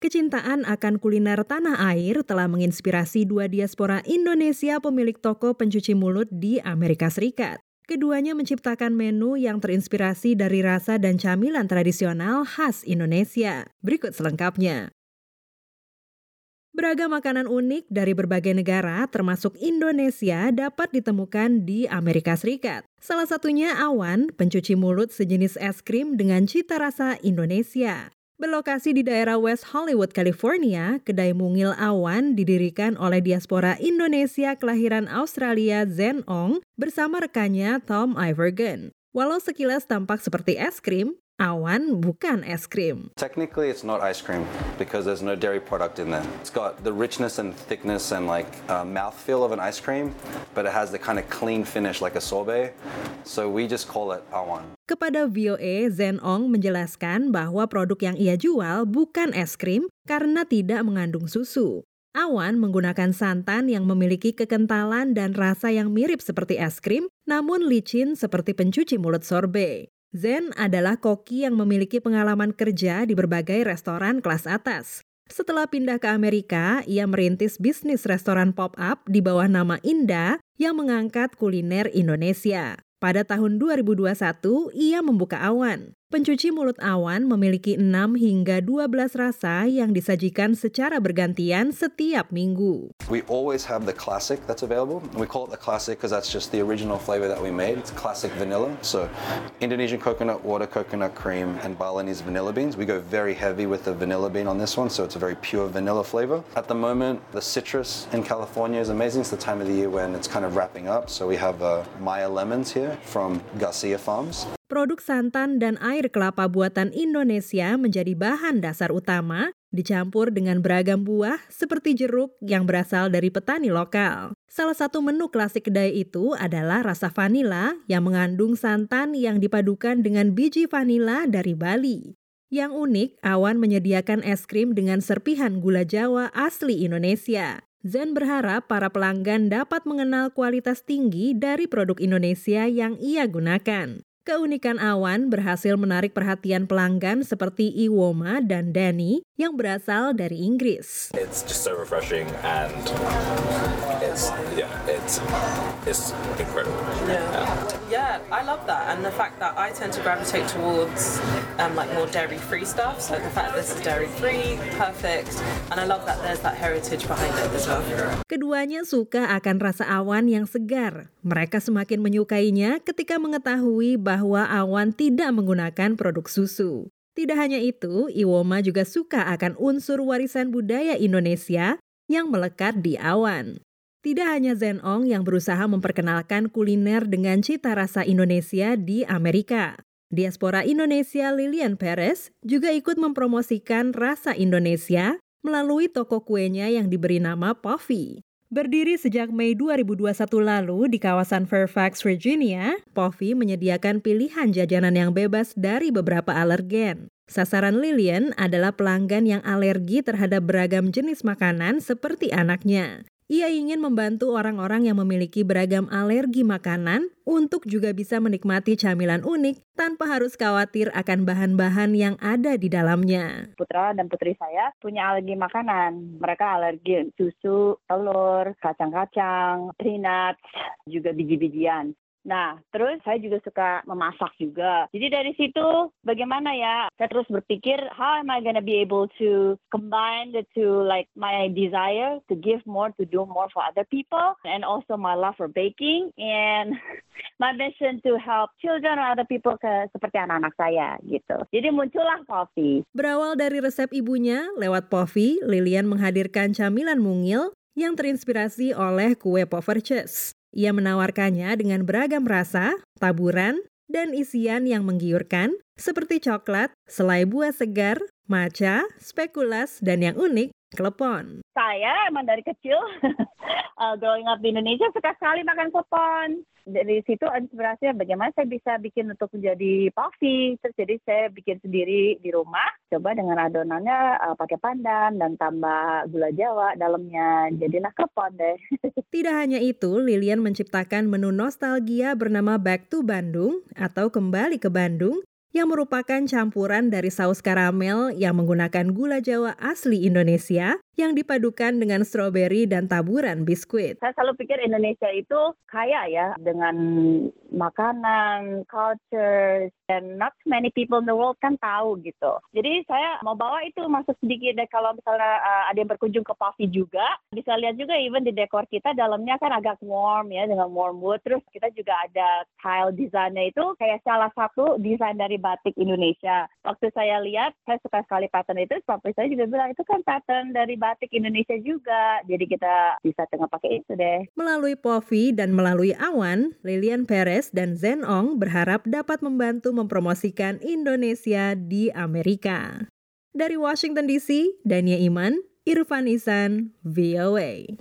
Kecintaan akan kuliner tanah air telah menginspirasi dua diaspora Indonesia pemilik toko pencuci mulut di Amerika Serikat. Keduanya menciptakan menu yang terinspirasi dari rasa dan camilan tradisional khas Indonesia. Berikut selengkapnya. Beragam makanan unik dari berbagai negara, termasuk Indonesia, dapat ditemukan di Amerika Serikat. Salah satunya Awan, pencuci mulut sejenis es krim dengan cita rasa Indonesia. Berlokasi di daerah West Hollywood, California, kedai mungil awan didirikan oleh diaspora Indonesia kelahiran Australia Zen Ong bersama rekannya Tom Ivergen. Walau sekilas tampak seperti es krim, awan bukan es krim. Technically, it's not ice cream because there's no dairy product in there. It's got the richness and thickness and like uh, mouthfeel of an ice cream, but it has the kind of clean finish like a sorbet. So we just call it awan. Kepada VOA, Zen Ong menjelaskan bahwa produk yang ia jual bukan es krim karena tidak mengandung susu. Awan menggunakan santan yang memiliki kekentalan dan rasa yang mirip seperti es krim, namun licin seperti pencuci mulut sorbet. Zen adalah koki yang memiliki pengalaman kerja di berbagai restoran kelas atas. Setelah pindah ke Amerika, ia merintis bisnis restoran pop-up di bawah nama Inda yang mengangkat kuliner Indonesia. Pada tahun 2021, ia membuka Awan. Pencuci mulut Awan memiliki 6 hingga 12 rasa yang disajikan secara bergantian setiap minggu. We always have the classic that's available. We call it the classic because that's just the original flavor that we made. It's classic vanilla. So Indonesian coconut water, coconut cream, and Balinese vanilla beans. We go very heavy with the vanilla bean on this one, so it's a very pure vanilla flavor. At the moment, the citrus in California is amazing. It's the time of the year when it's kind of wrapping up. So we have uh, Maya lemons here from Garcia Farms. Produk santan dan air kelapa buatan Indonesia menjadi bahan dasar utama, dicampur dengan beragam buah seperti jeruk yang berasal dari petani lokal. Salah satu menu klasik kedai itu adalah rasa vanila yang mengandung santan yang dipadukan dengan biji vanila dari Bali. Yang unik, Awan menyediakan es krim dengan serpihan gula Jawa asli Indonesia. Zen berharap para pelanggan dapat mengenal kualitas tinggi dari produk Indonesia yang ia gunakan. Keunikan Awan berhasil menarik perhatian pelanggan seperti Iwoma dan Danny yang berasal dari Inggris. It's just so refreshing and it's yeah, it's it's incredible. Yeah. yeah, I love that, and the fact that I tend to gravitate towards um, like more dairy-free stuff. So the fact this is dairy-free, perfect, and I love that there's that heritage behind it as well. Keduanya suka akan rasa awan yang segar. Mereka semakin menyukainya ketika mengetahui bahwa awan tidak menggunakan produk susu. Tidak hanya itu, Iwoma juga suka akan unsur warisan budaya Indonesia yang melekat di awan. Tidak hanya Zen Ong yang berusaha memperkenalkan kuliner dengan cita rasa Indonesia di Amerika. Diaspora Indonesia Lilian Perez juga ikut mempromosikan rasa Indonesia melalui toko kuenya yang diberi nama Puffy. Berdiri sejak Mei 2021 lalu di kawasan Fairfax, Virginia, Puffy menyediakan pilihan jajanan yang bebas dari beberapa alergen. Sasaran Lilian adalah pelanggan yang alergi terhadap beragam jenis makanan seperti anaknya. Ia ingin membantu orang-orang yang memiliki beragam alergi makanan untuk juga bisa menikmati camilan unik tanpa harus khawatir akan bahan-bahan yang ada di dalamnya. Putra dan putri saya punya alergi makanan. Mereka alergi susu, telur, kacang-kacang, peanuts, juga biji-bijian. Nah, terus saya juga suka memasak juga. Jadi dari situ bagaimana ya? Saya terus berpikir, how am I gonna be able to combine the two, like my desire to give more, to do more for other people, and also my love for baking and my mission to help children or other people ke seperti anak-anak saya gitu. Jadi muncullah Coffee. Berawal dari resep ibunya, lewat Coffee, Lilian menghadirkan camilan mungil yang terinspirasi oleh kue Poverches. Ia menawarkannya dengan beragam rasa, taburan, dan isian yang menggiurkan seperti coklat, selai buah segar, matcha, spekulas, dan yang unik, klepon. Saya emang dari kecil uh, growing up di Indonesia suka sekali makan klepon. Dari situ inspirasinya bagaimana saya bisa bikin untuk menjadi puffy. Terus jadi saya bikin sendiri di rumah. Coba dengan adonannya uh, pakai pandan dan tambah gula jawa dalamnya. Jadilah klepon deh. Tidak hanya itu, Lilian menciptakan menu nostalgia bernama Back to Bandung atau Kembali ke Bandung yang merupakan campuran dari saus karamel yang menggunakan gula Jawa asli Indonesia yang dipadukan dengan stroberi dan taburan biskuit. Saya selalu pikir Indonesia itu kaya ya dengan makanan, culture, dan not many people in the world kan tahu gitu. Jadi saya mau bawa itu masuk sedikit deh kalau misalnya uh, ada yang berkunjung ke Pavi juga, bisa lihat juga even di dekor kita dalamnya kan agak warm ya dengan warm wood. Terus kita juga ada tile desainnya itu kayak salah satu desain dari batik Indonesia. Waktu saya lihat, saya suka sekali pattern itu, sampai saya juga bilang itu kan pattern dari batik Indonesia juga. Jadi kita bisa tengah pakai itu deh. Melalui Povi dan melalui Awan, Lilian Perez dan Zen Ong berharap dapat membantu mempromosikan Indonesia di Amerika. Dari Washington DC, Dania Iman, Irfan Isan, VOA.